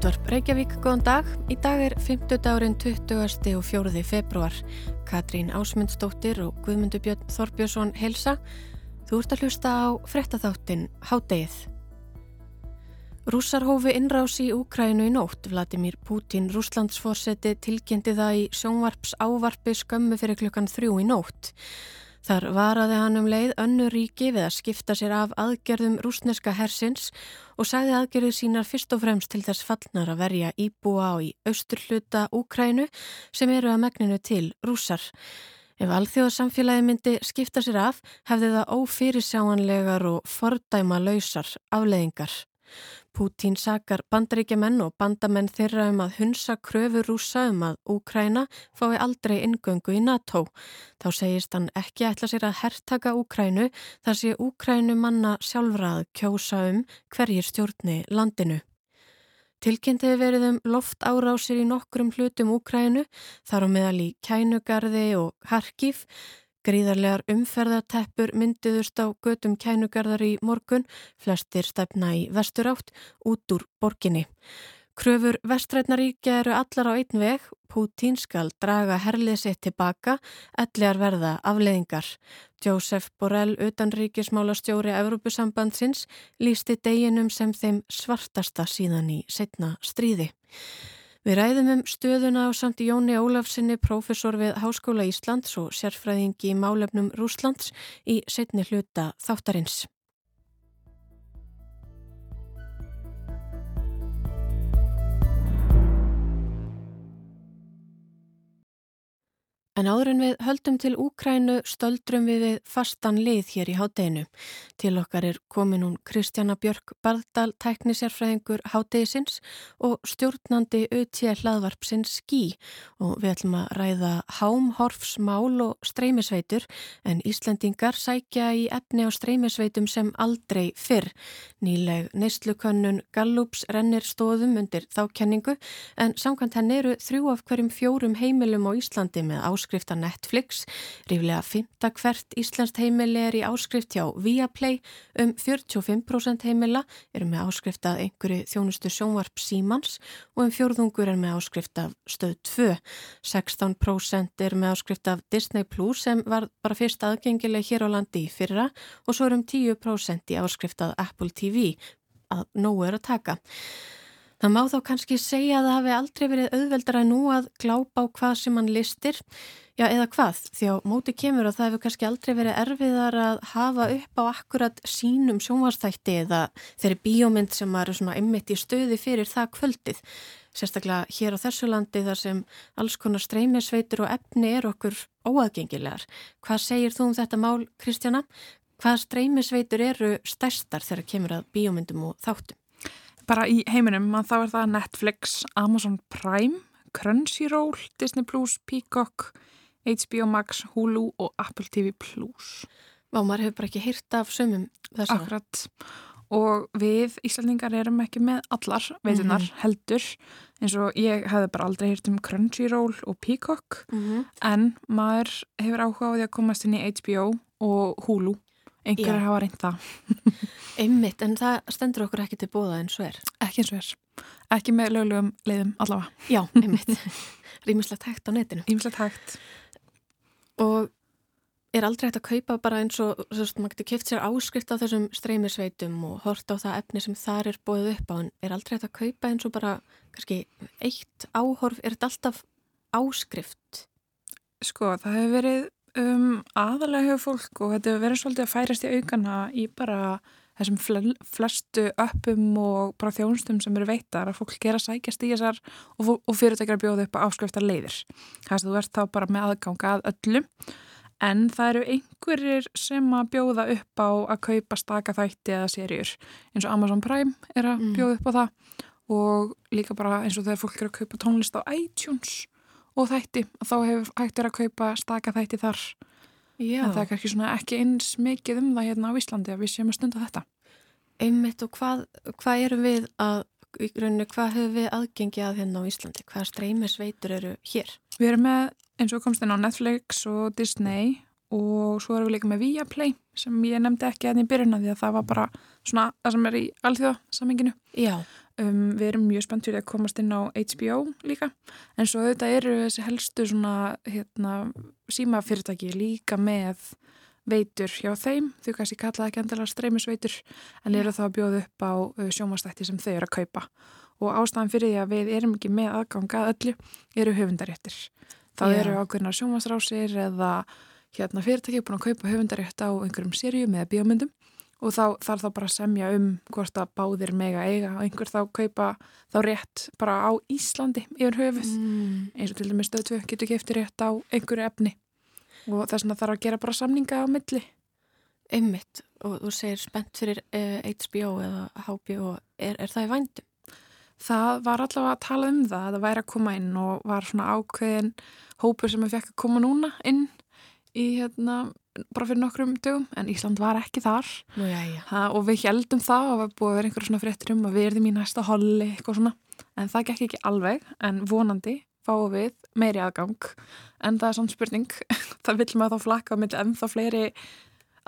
Útvarp Reykjavík, góðan dag. Í dag er 50 dagurinn 20. og 4. februar. Katrín Ásmundsdóttir og Guðmundur Björn Þorbjörnsson helsa. Þú ert að hlusta á frettatháttin Hádegið. Rússar hófi innrás í Úkrænu í nótt. Vladimir Putin, rúslandsforseti, tilkynnti það í sjónvarps ávarpi skömmu fyrir klukkan þrjú í nótt. Þar varaði hann um leið önnu ríki við að skipta sér af aðgerðum rúsneska hersins og sagði aðgerðu sínar fyrst og fremst til þess fallnar að verja íbúa á í austurhluta Úkrænu sem eru að megninu til rúsar. Ef alþjóðasamfélagi myndi skipta sér af hefði það ófyrirsjáanlegar og fordæma lausar afleðingar. Pútín sakar bandaríkjaman og bandamenn þeirra um að hunsa kröfu rúsa um að Úkræna fái aldrei ingöngu í NATO. Þá segist hann ekki ætla sér að herrtaka Úkrænu þar sé Úkrænu manna sjálfrað kjósa um hverjir stjórni landinu. Tilkynnt hefur verið um loft árásir í nokkrum hlutum Úkrænu, þar á meðal í Kænugarði og Harkív, Gríðarlegar umferðarteppur myndiðust á götum kænugarðar í morgun, flestir stefna í vesturátt út úr borginni. Kröfur vestrætnaríkja eru allar á einn veg, Pútín skal draga herlið sitt tilbaka, ellegar verða afleðingar. Jósef Borrell, utanríkismála stjóri Evrópusambandsins, lísti deginum sem þeim svartasta síðan í setna stríði. Við ræðum um stöðuna á samt Jóni Ólafsinni, profesor við Háskóla Íslands og sérfræðingi í málefnum Rúslands í setni hluta þáttarins. En áður en við höldum til Úkrænu stöldrum við við fastan lið hér í hátteginu. Til okkar er komin hún Kristjana Björk Bardal, tæknisérfræðingur háttegisins og stjórnandi auðtíða hlaðvarpsins Skí og við ætlum að ræða hámhorfsmál og streymisveitur en Íslandingar sækja í efni á streymisveitum sem aldrei fyrr. Nýleg neistlukönnun Gallups rennir stóðum undir þákenningu en samkvæmt henn eru þrjú af hverjum fjórum heimilum á Íslandi með áskilja áskrifta Netflix. Ríflega 5. hvert Íslandst heimili er í áskrift hjá Viaplay. Um 45% heimila eru með áskrift að einhverju þjónustu sjónvarp Símans og um fjórðungur er með áskrift af stöð 2. 16% er með áskrift af Disney Plus sem var bara fyrst aðgengileg hér á landi í fyrra og svo er um 10% í áskrift að Apple TV að nógu er að taka. Það má þá kannski segja að það hafi aldrei verið auðveldara nú að glápa á hvað sem hann listir, já eða hvað, því á móti kemur og það hefur kannski aldrei verið erfiðar að hafa upp á akkurat sínum sjónvastætti eða þeirri bíómynd sem eru svona ymmitt í stöði fyrir það kvöldið. Sérstaklega hér á þessu landi þar sem alls konar streymisveitur og efni er okkur óaðgengilegar. Hvað segir þú um þetta mál, Kristjana? Hvað streymisveitur eru stærstar þegar kemur að bíómyndum og þáttum? Bara í heiminum að þá er það Netflix, Amazon Prime, Crunchyroll, Disney Plus, Peacock, HBO Max, Hulu og Apple TV Plus. Vá, maður hefur bara ekki hýrt af sumum þess að. Akkurat. Og við Íslandingar erum ekki með allar veitunar mm -hmm. heldur eins og ég hefði bara aldrei hýrt um Crunchyroll og Peacock mm -hmm. en maður hefur áhuga á því að komast inn í HBO og Hulu einhverjar hafa reynd það. Einmitt, en það stendur okkur ekki til bóða eins og er. Ekki eins og er, ekki með lögulegum leiðum allavega. Já, einmitt, rýmislegt hægt á netinu. Rýmislegt hægt. Og er aldrei hægt að kaupa bara eins og maður getur kipt sér áskrift á þessum streymisveitum og hort á það efni sem þar er bóðið upp á en er aldrei hægt að kaupa eins og bara kannski eitt áhorf, er þetta alltaf áskrift? Sko, það hefur verið Um, aðalega hefur fólk og þetta verður svolítið að færast í aukana í bara þessum flestu öppum og bara þjónustum sem eru veitar að fólk gera sækjast í þessar og, og fyrirtækjar bjóða upp á áskriftar leiðir. Þannig að þú ert þá bara með aðganga að öllum en það eru einhverjir sem að bjóða upp á að kaupa staka þætti eða serjur eins og Amazon Prime er að mm. bjóða upp á það og líka bara eins og þegar fólk er að kaupa tónlist á iTunes og þætti og þá hefur hægt verið að kaupa staka þætti þar Já. en það er kannski svona ekki eins mikið um það hérna á Íslandi að við séum að stunda þetta Einmitt og hvað, hvað erum við að í rauninu, hvað hefur við aðgengi að hérna á Íslandi? Hvaða streymisveitur eru hér? Við erum með eins og komst inn á Netflix og Disney og svo erum við líka með Viaplay sem ég nefndi ekki að hérna því að byrjuna því að það var bara svona það sem er í alþjóðasaminginu. Já. Um, við erum mjög spennt fyrir að komast inn á HBO líka en svo auðvitað eru þessi helstu svona hérna, símafyrirtæki líka með veitur hjá þeim, þau kannski kallaði ekki endilega streymisveitur en eru þá að bjóða upp á sjómastætti sem þau eru að kaupa og ástæðan fyrir því að við erum ekki með aðganga að öllu eru höfundaréttir. Þá Já. eru ákveðnar sjómasrásir eða hérna fyrirtæki búin að kaupa höfundarétt á einhverjum sérium eða bíómyndum og þá þarf þá bara að semja um hvort að báðir mega eiga og einhver þá kaupa þá rétt bara á Íslandi yfir höfuð Mm. eins og til dæmis stöð 2 getur kefti rétt á einhverju efni og þess vegna þarf að gera bara samninga á milli. Einmitt. Og þú segir spennt fyrir uh, HBO eða HBO. Er, er það í vændum? Það var allavega að tala um það að það væri að koma inn og var svona ákveðin hópur sem við fekk að koma núna inn í hérna bara fyrir nokkrum dögum en Ísland var ekki þar. Nú, já, já. ha, og við heldum það og var búið að vera einhverjum svona fréttir um að við erum í næsta holli eitthvað svona. En það gekk ekki alveg en vonandi fáum við meiri aðgang. En það er svona spurning það vil maður þá flakka milli ennþá fleiri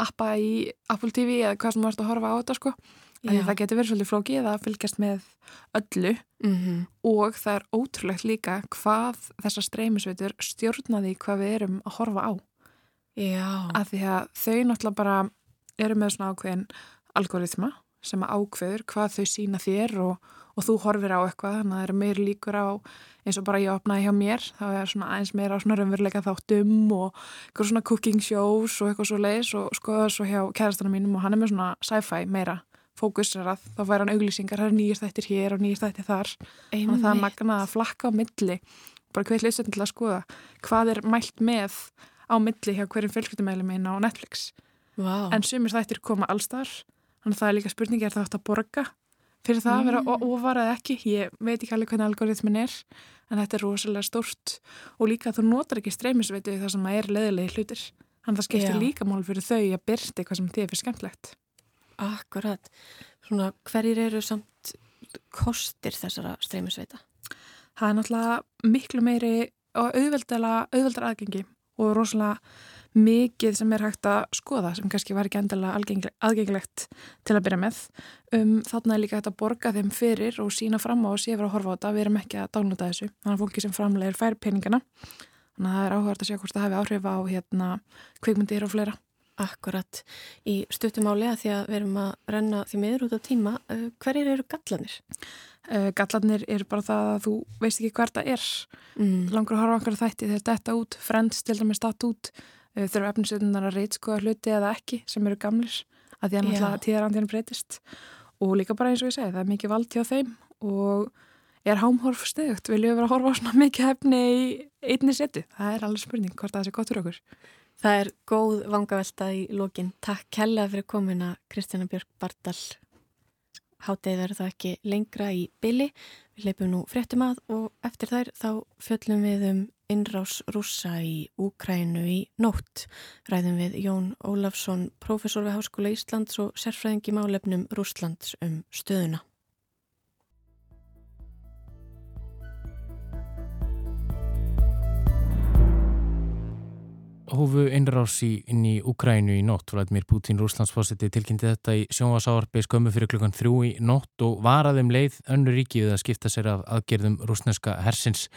appa í Apple TV eða hvað sem maður ert að horfa á þetta sko. En Já. það getur verið svolítið flókið að fylgjast með öllu. Mm og það er ótrúlegt líka hvað þessar streymisveitur stjórnaði hvað við erum að horfa á Já. af því að þau náttúrulega bara eru með svona ákveðin algoritma sem ákveður hvað þau sína þér og, og þú horfir á eitthvað þannig að það eru meir líkur á eins og bara ég opnaði hjá mér þá er svona aðeins meira á svona raunveruleika þáttum og eitthvað svona cooking shows og eitthvað svo leiðis og skoða svo hjá kærastanum mínum og hann er með svona sci-fi meira fókusrarað, þá fær hann auglýsingar það er nýjast þættir hér og nýjast þættir þar þannig að það er magnað að flakka á milli bara hver hlustin til að skoða hvað er mælt með á milli hjá hverjum fjölskyldumæli minn á Netflix Vá. en sumir þættir koma allstar þannig að það er líka spurningi er það átt að borga fyrir það að vera Mm. ofar eða ekki ég veit ekki alveg hvernig algoritmin er en þetta er rosalega stórt og líka þú notar ekki streymisveitu þar sem það er leðilegi hlutir þannig að það skiptir Já. líka mál fyrir þau að byrta eitthvað sem þið er fyrir skemmtlegt Akkurat. Svona, hverjir eru samt kostir þessara streymisveita? það er náttúrulega miklu meiri og auðveldar aðgengi og rosalega mikið sem er hægt að skoða sem kannski var ekki algengilegt, aðgengilegt til að byrja með. Um, þarna er líka hægt að borga þeim fyrir og sína fram á og sé fyrir að horfa á þetta. Við erum ekki að downloada þessu. Þannig að fólki sem framlegir fær peningana. Þannig að það er áhugart að sjá hvort það hafi áhrif á hérna, kvikmyndir og fleira. Akkurat. Í stuttumáli að því að við erum að renna því miður út á tíma, uh, hverjir eru gallanir? Uh, gallarnir eru bara það að þú veist ekki hver það er. Mm. langur að horfa okkar þætti þegar þetta út, Friends til dæmis datt út uh, þurfa efnisöðunar að reytskoða hluti eða ekki sem eru gamlir að því að náttúrulega tíðarandinn breytist og líka bara eins og ég segi, það er mikið vald hjá þeim og er hámhorf stöðugt, viljum við vera að horfa á svona mikið efni í einni setu, það er alveg spurning hvort það sé gott fyrir okkur. Það er góð vangavelta í lokin. Takk kella fyrir komina Kristjana Björk Bardal. Hátið verður það ekki lengra í byli. Við leipum nú fréttum að og eftir þær þá fjöllum við um innrás rússa í Úkrænu í nótt. Ræðum við Jón Ólafsson, professor við Háskóla Íslands og sérfræðingi málefnum Rússlands um stöðuna. Hófu innrás í, inn í Ukrænu í nótt. Vladimir Putin, Rúslandsfósiti, tilkynnti þetta í sjónvasáarpi skömmu fyrir klukkan þrjú í nótt og varaðum leið önnu ríki við að skipta sér af aðgerðum rúsneska hersins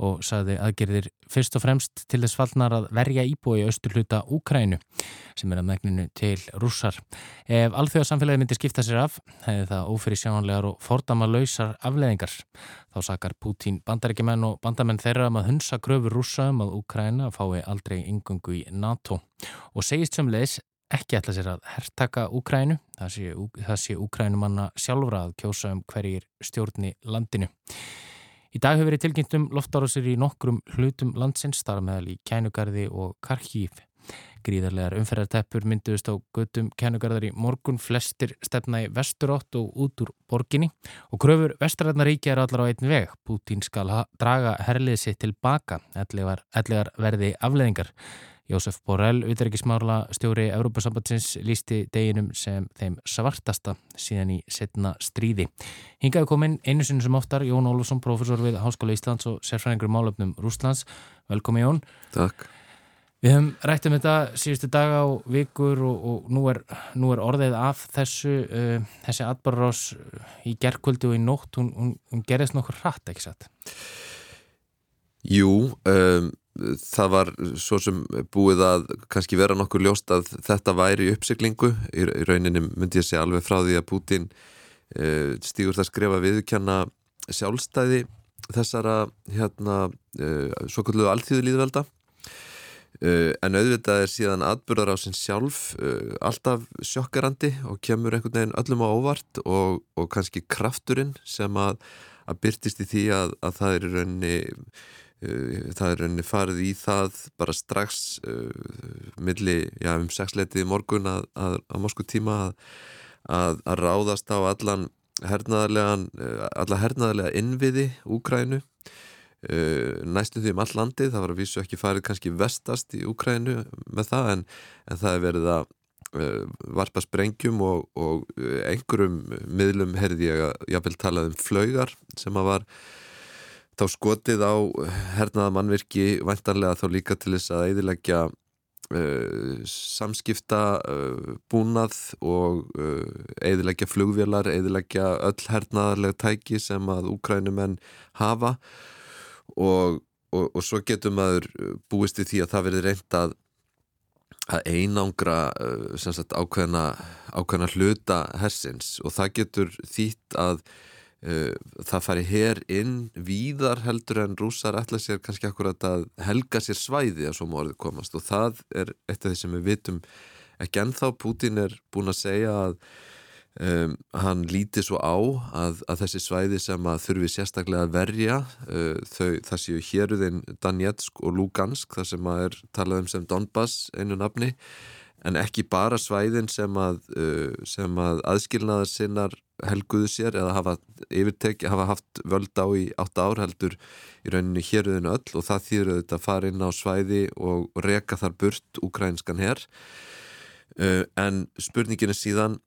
og saði aðgerðir fyrst og fremst til þess fallnar að verja íbúi í austur hluta Úkrænu sem er að megninu til rússar. Ef alþjóðarsamfélagi myndi skipta sér af, hefði það ófyrir sjáanlegar og fordama lausar afleðingar. Þá sakar Pútín bandarækjumenn og bandamenn þeirra um að hunsa gröfur rússa um að Úkræna fái aldrei yngungu í NATO og segist sem leiðis ekki ætla sér að herrtaka Úkrænu. Það sé, það sé Úkrænumanna sjálfra að kjósa um hverjir stjórni landinu. Í dag hefur verið tilkynnt um loftárásir í nokkrum hlutum landsins, þar meðal í Kænugarði og Karkíf. Gríðarlegar umferðarteppur mynduðist á göttum Kænugarðar í morgun, flestir stefna í vesturátt og út úr borginni og kröfur vestræðnaríkja er allar á einn veg. Putin skal draga herlið sitt tilbaka, ellegar verði afleðingar. Jósef Borrell, utryggismála stjóri Európa-sambandsins, lísti deginum sem þeim svartasta síðan í setna stríði. Hingaði komin einu sinni sem oftar Jón Ólfsson, profesor við Háskóla Íslands og sérfræðingur málöfnum Rúslands. Velkomi Jón. Takk. Við höfum rætt um þetta síðustu daga og vikur og, og nú, er, nú er orðið af þessu, uh, þessi atbarrás í gerðkvöldu og í nótt, hún, hún, hún gerðist nokkur hratt, ekki satt? Jú, um, það var svo sem búið að kannski vera nokkur ljóst að þetta væri uppsiklingu, í, rauninni myndi ég segja alveg frá því að Putin uh, stígur það skrifa viðkjanna sjálfstæði þessara hérna, uh, svo kalluðu alltíðu líðvelda Uh, en auðvitað er síðan atbyrðar á sinn sjálf alltaf sjokkarandi og kemur einhvern veginn öllum á óvart og, og kannski krafturinn sem að, að byrtist í því að, að það er rauninni það er rauninni farið í það bara strax milli, já um sexleitið í morgun að, að morsku tíma að ráðast á allan hernaðarlegan, alla hernaðarlega innviði Úkrænu Uh, næstu því um all landið, það var að vísu ekki farið kannski vestast í Ukrænu með það en, en það er verið að varpa sprengjum og, og einhverjum miðlum herði ég að jáfnvel talað um flaugar sem að var þá skotið á hernaða mannvirki vantarlega þá líka til þess að eidilegja samskipta búnað og eidilegja flugvélar, eidilegja öll hernaðarlega tæki sem að Ukrænumenn hafa. Og, og, og svo getur maður uh, búist í því að það verður reynd að að einangra uh, sagt, ákveðna, ákveðna hluta hersins. Og það getur þýtt að uh, það fari hér inn víðar heldur en rúsar ætla sér kannski akkurat að helga sér svæði að svo morðið komast og það er eitt af því sem við vitum ekki ennþá. Putin er búin að segja að Um, hann líti svo á að, að þessi svæði sem að þurfi sérstaklega að verja uh, þau, það séu héruðin Danetsk og Lugansk þar sem að er talað um sem Donbass einu nafni en ekki bara svæðin sem að, uh, að aðskilnaðar sinnar helguðu sér eða hafa yfirteki, hafa haft völd á í átt ár heldur í rauninu héruðinu öll og það þýður auðvitað að fara inn á svæði og reka þar burt ukrainskan herr uh, en spurningin er síðan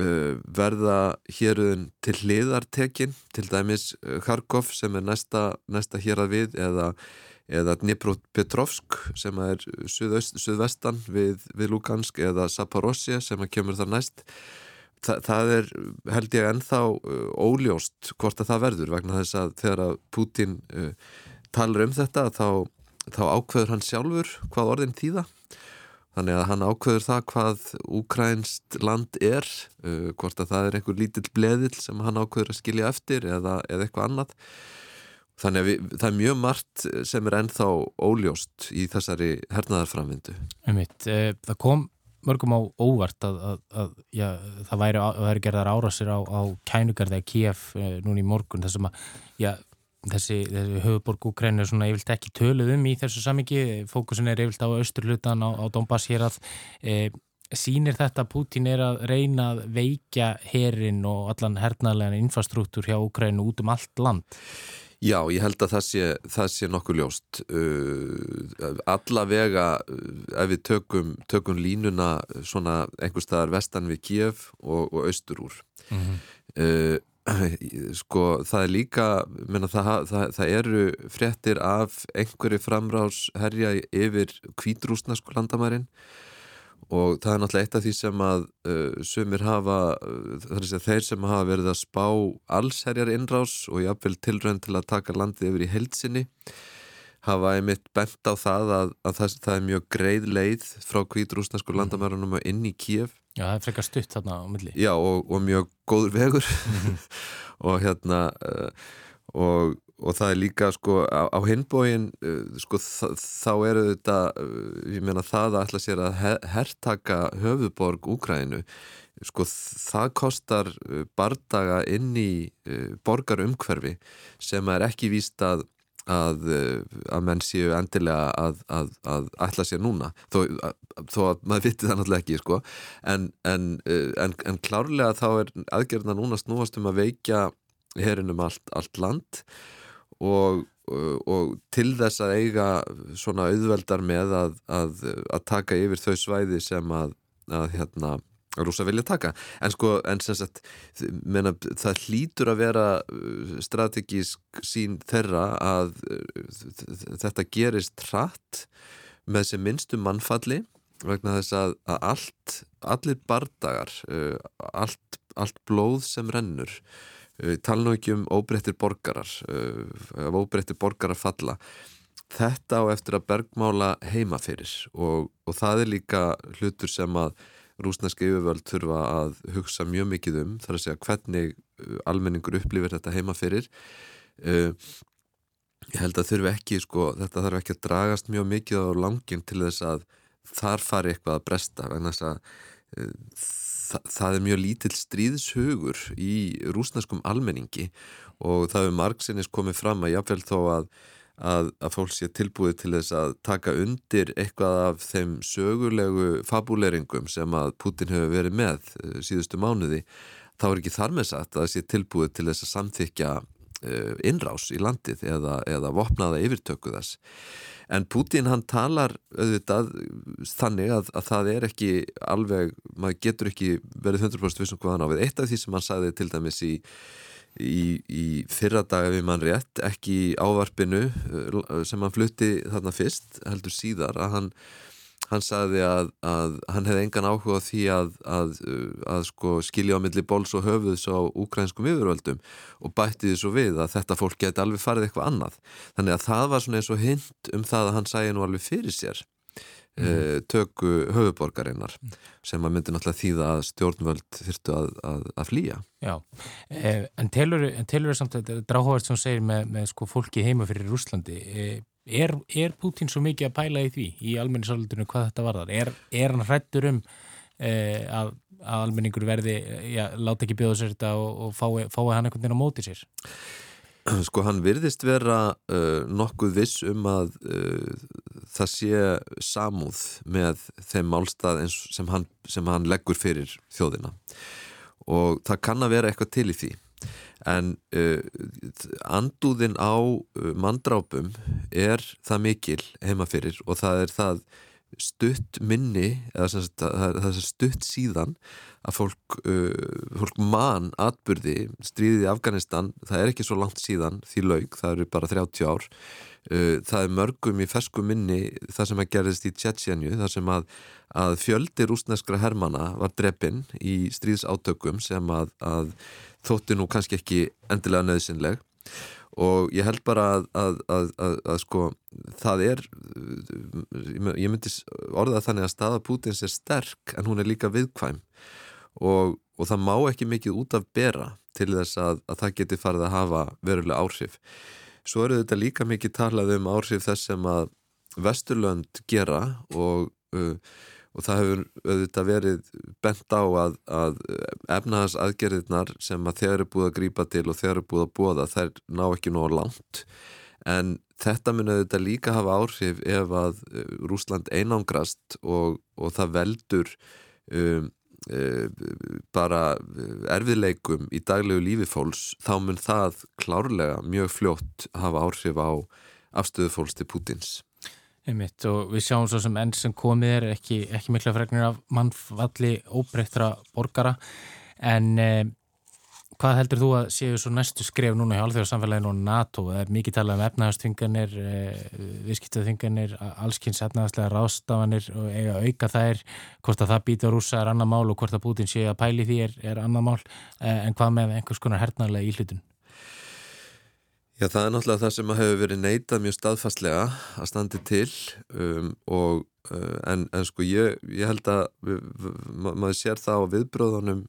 Uh, verða héruðin til hliðartekin til dæmis uh, Kharkov sem er næsta, næsta hér að við eða, eða Dnipropetrovsk sem er suðvestan við, við Lugansk eða Zaporozhye sem kemur þar næst Þa, það er held ég ennþá uh, óljóst hvort að það verður vegna þess að þegar að Putin uh, talar um þetta þá, þá ákveður hann sjálfur hvað orðin þýða Þannig að hann ákveður það hvað úkrænst land er, uh, hvort að það er einhver lítill bleðill sem hann ákveður að skilja eftir eða, eða eitthvað annað. Þannig að við, það er mjög margt sem er ennþá óljóst í þessari hernaðarframvindu. Einmitt, e, það kom mörgum á óvart að, að, að já, það væri, væri gerðar árásir á, á kænugarði að Kíaf e, núni í morgun þessum að já, þessi, þessi höfuborg Ukræn er svona yfirlt ekki töluð um í þessu samingi fókusin er yfirlt á austurlutan á, á Donbass hér að e, sínir þetta að Putin er að reyna að veikja herin og allan hernaðlegan infrastruktúr hjá Ukrænu út um allt land Já, ég held að það sé, það sé nokkuð ljóst. Uh, allavega, uh, ef við tökum, tökum línuna svona einhver staðar vestan við Kiev og, og austur úr. Mm -hmm. uh, sko það er líka menna, það, það, það eru fréttir af einhverju framrás herja yfir kvítrúsna sko landamærin og það er náttúrulega eitt af því sem að uh, sumir hafa uh, þeir sem hafa verið að spá allsherjar innrás og jáfnveil tilrönd til að taka landið yfir í heilsinni hafa einmitt bent á það að, að það, það er mjög greið leið frá kvítrúsna sko landamærunum inn í Kíf Já, það er frekar stutt þarna á milli. Já, og, og mjög góður vegur mhm. og hérna uh, og, og það er líka sko á, á hinbóin uh, sko þá eru þetta uh, ég meina það að ætla sér að her herrtaka höfuborg Úkrænu sko það kostar bardaga inn í borgarumhverfi sem er ekki víst að að, að menn séu endilega að, að, að ætla sér núna þó, þó að maður vitti það náttúrulega ekki sko. en, en, en, en klárlega þá er aðgerðina núna snúast um að veikja herinum allt, allt land og, og til þess að eiga svona auðveldar með að taka yfir þau svæði sem að hérna rúsa vilja taka. En sko, en sagt menna, það hlýtur að vera uh, strategísk sín þeirra að uh, þetta gerist hratt með sem minnstu mannfalli vegna þess að, að allt, allir bardagar, uh, allt, allt blóð sem rennur, tala nú ekki um óbreyttir borgarar, uh, óbreyttir borgarar falla, þetta á eftir að bergmála heima fyrir og, og það er líka hlutur sem að rúsneska yfirvöld þurfa að hugsa mjög mikið um, þar að segja hvernig almenningur upplifir þetta heima fyrir. Ég held að þurfi ekki sko, þetta þarf ekki að dragast mjög mikið á langin til þess að þar fari eitthvað að bresta vegna þess að það, það er mjög lítill stríðshugur í rúsneskum almenningi og það er margsinnis komið fram að jáfnveil þó að, að, að fólk sé tilbúið til þess að taka undir eitthvað af þeim sögulegu fabuleringum sem að Putin hefur verið með uh, síðustu mánuði þá er ekki þar með satt að það sé tilbúið til þess að samþykja innrás í landið eða, eða vopnaða yfirtöku þess En Putin hann talar auðvitað þannig að, að það er ekki alveg, maður getur ekki verið 100% vissum hvað hann á við. Eitt af því sem hann sagði til dæmis í, í, í fyrra daga við mann rétt, ekki í ávarpinu uh, sem hann flutti þarna fyrst, heldur síðar, að hann hann sagði að, að hann hefði engan áhuga á því að, að, að sko, skilja á milli bóls og höfuðs á ukrainskum yfirvöldum og bætti því svo við að þetta fólk geti alveg farið eitthvað annað. Þannig að það var svona eins og hint um það að hann sæði nú alveg fyrir sér mm. uh, töku höfuborgarinnar mm. sem að myndi náttúrulega þýða að stjórnvöld þurftu að flýja. Já, eh, en telur þau samt að dráhóðast sem segir með, með sko, fólki heima fyrir Rúslandi eh, Er, er Putin svo mikið að pæla í því í almenningsaldurinu hvað þetta varðar? Er, er hann hrættur um eh, að, að almenningur verði, já, láta ekki bjóða sér þetta og, og fái, fái hann einhvern veginn á móti sér? Sko hann virðist vera uh, nokkuð viss um að uh, það sé samúð með þeim málstað sem hann, sem hann leggur fyrir þjóðina og það kann að vera eitthvað til í því en uh, andúðin á uh, manndrápum er það mikil heimafyrir og það er það stutt minni eða sagt, það er stutt síðan að fólk, uh, fólk man atbyrði stríðið í Afganistan það er ekki svo langt síðan því laug það eru bara 30 ár. Uh, það er mörgum í fersku minni það sem að gerðist í Tjetsjenju það sem að, að fjöldi rúsneskra hermana var dreppin í stríðsátökum sem að, að þótti nú kannski ekki endilega nöðsynleg og ég held bara að, að, að, að sko það er ég myndi orða þannig að staða Pútins er sterk en hún er líka viðkvæm. Og, og það má ekki mikið út af bera til þess að það geti farið að hafa verulega áhrif. Svo eru þetta líka mikið talað um áhrif þess sem að Vesturlönd gera og uh, og það hefur auðvitað verið bent á að, að efnaðas aðgerðirnar sem að þeir eru búið að grýpa til og þeir eru búið að búa það þær ná ekki nóg langt. En þetta mun auðvitað líka hafa áhrif ef að uh, Rúsland einangrast og, og það veldur um, um, bara erfiðleikum í daglegu lífi fólks þá mun það klárlega mjög fljótt hafa áhrif á afstöðu fólks til Pútins Einmitt, og við sjáum svo sem enn sem komið er ekki, ekki mikla fregnir af mannfalli óbreyttra borgara en eh, hvað heldur þú að séu svo næstu skref núna í alþjóðarsamfélaginu og NATO? Það er mikið talað um efnaðarstvinganir, eh, viðskiptaþvinganir, allskynns efnaðarslega rástafanir og eiga auka þær, hvort að það býta rúsa er annar mál og hvort að Putin sé að pæli því er, er annar mál eh, en hvað með einhvers konar hernarlega íhlutun? Já, það er náttúrulega það sem hefur verið neitað mjög staðfastlega að standi til um, og, uh, en, en sko ég, ég held að við, ma maður sér það á viðbröðunum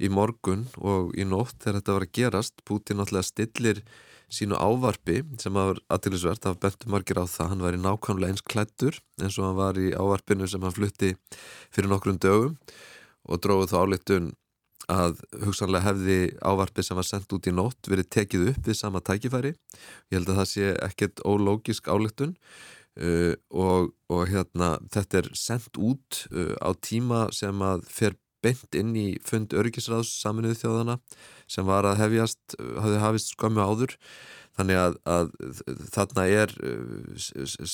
í morgun og í nótt þegar þetta var að gerast. Putin náttúrulega stillir sínu ávarpi sem var aðtilisvert af bentum margir á það, hann var í nákvæmlega eins klættur eins og hann var í ávarpinu sem hann flutti fyrir nokkrum dögum og dróði þá áleitun að hugsanlega hefði ávarpið sem var sendt út í nótt verið tekið upp við sama tækifæri. Ég held að það sé ekkert ólógisk álegtun uh, og, og hérna þetta er sendt út uh, á tíma sem að fer beint inn í fund örgisræðs saminuðu þjóðana sem var að hefjast, uh, hafði hafist skömmu áður. Þannig að, að þarna er uh,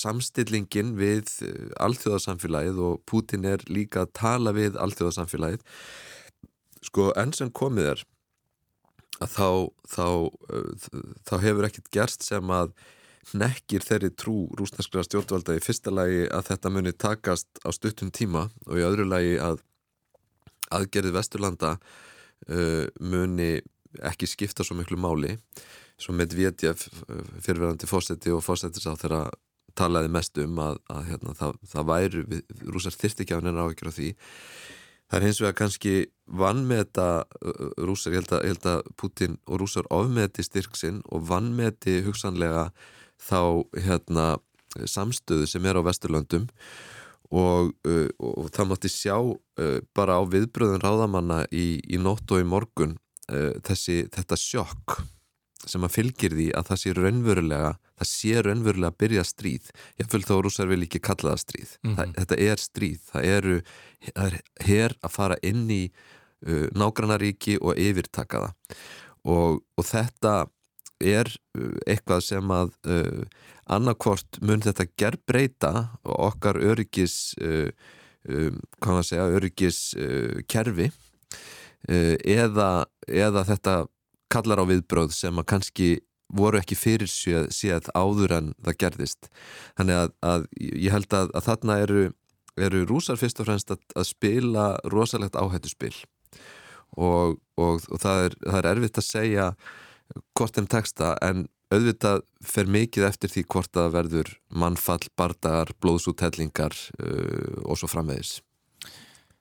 samstillingin við uh, alþjóðarsamfélagið og Putin er líka að tala við alþjóðarsamfélagið sko enn sem komið er að þá, þá, uh, þá hefur ekkert gerst sem að nekkir þeirri trú rúsneskra stjórnvalda í fyrsta lagi að þetta muni takast á stuttum tíma og í öðru lagi að aðgerðið Vesturlanda uh, muni ekki skipta svo miklu máli. Svo með Vétjef fyrirverandi fósetti og fósettis á þeirra talaði mest um að, að hérna, það, það væru, rúsar þyrst ekki á neina áhyggjur á því það er hins vegar kannski vann með þetta rúsar, ég held, að, held að Putin og rúsar ofmeðti styrksinn og vann með þetta hugsanlega þá hérna, samstöðu sem er á Vesturlöndum og, uh, og það mátti sjá bara á viðbröðun ráðamanna í, í nótt og í morgun þessi, þetta sjokk sem að fylgir því að það sé raunverulega það sé raunverulega að byrja stríð. Ég fylg þá að rúsar vil ekki kalla það stríð. Mm -hmm. það, þetta er stríð, það eru það er hér að fara inn í uh, nágrannaríki og yfirtaka það. Og, og þetta er uh, eitthvað sem að uh, annarkvort mun þetta gerð breyta og okkar öryggis um, hvað maður segja, öryggis kerfi eða, eða þetta kallar á viðbröð sem að kannski voru ekki fyrir séð áður en það gerðist. Þannig að, að ég held að, að þarna eru, eru rúsar fyrst og fremst að, að spila rosalegt áhættu spil og, og, og það, er, það er erfitt að segja hvort þeim texta en auðvitað fer mikið eftir því hvort það verður mannfall, bardagar, blóðsúttellingar uh, og svo framvegis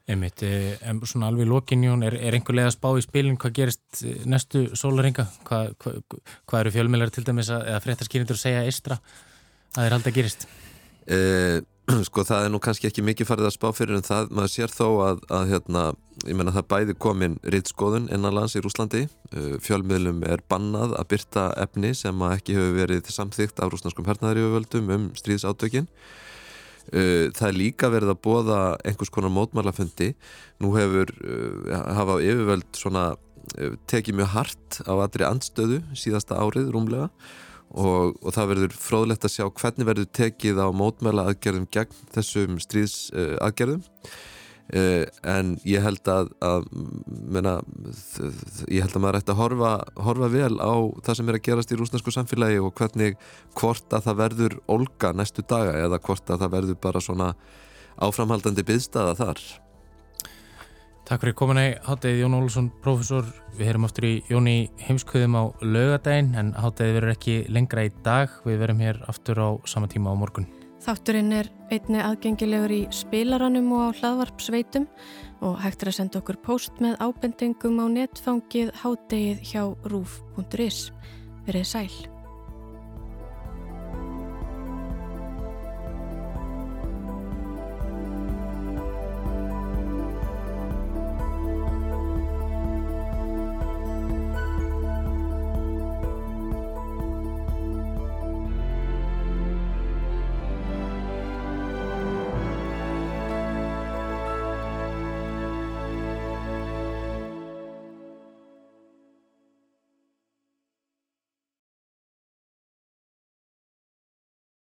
Einmitt, eh, en svona alveg lókinjón, er, er einhver leið að spá í spilin hvað gerist eh, næstu sólaringa? Hvað hva, hva eru fjölmjölar til dæmis að, eða fréttaskýrindur að segja eistra að það er aldrei gerist? Eh, sko það er nú kannski ekki mikið farið að spá fyrir en það, maður sér þó að, að hérna, ég menna það bæði komin rittskoðun innanlands í Rúslandi fjölmjölum er bannað að byrta efni sem ekki hefur verið samþygt af rúsnarskum hernaðarífuvöldum um stríðsátökinn það er líka verið að bóða einhvers konar mótmálafundi nú hefur uh, hafa yfirvöld svona uh, tekið mjög hart á aðri andstöðu síðasta árið rúmlega og, og það verður fróðlegt að sjá hvernig verður tekið á mótmála aðgerðum gegn þessum stríðsaðgerðum Uh, en ég held að, að menna, ég held að maður ætti að horfa, horfa vel á það sem er að gerast í rúsnarsku samfélagi og hvernig hvort að það verður olga næstu daga eða hvort að það verður bara svona áframhaldandi byggstaða þar. Takk fyrir komuna í Háttegið Jón Olsson, profesor við heyrum aftur í Jóni heimskuðum á lögadaginn en Háttegið verður ekki lengra í dag, við verum hér aftur á sama tíma á morgun Þátturinn er einni aðgengilegur í spilaranum og á hlaðvarpsveitum og hægt er að senda okkur post með ábendingum á netfangið hádegið hjá rúf.is. Verið sæl.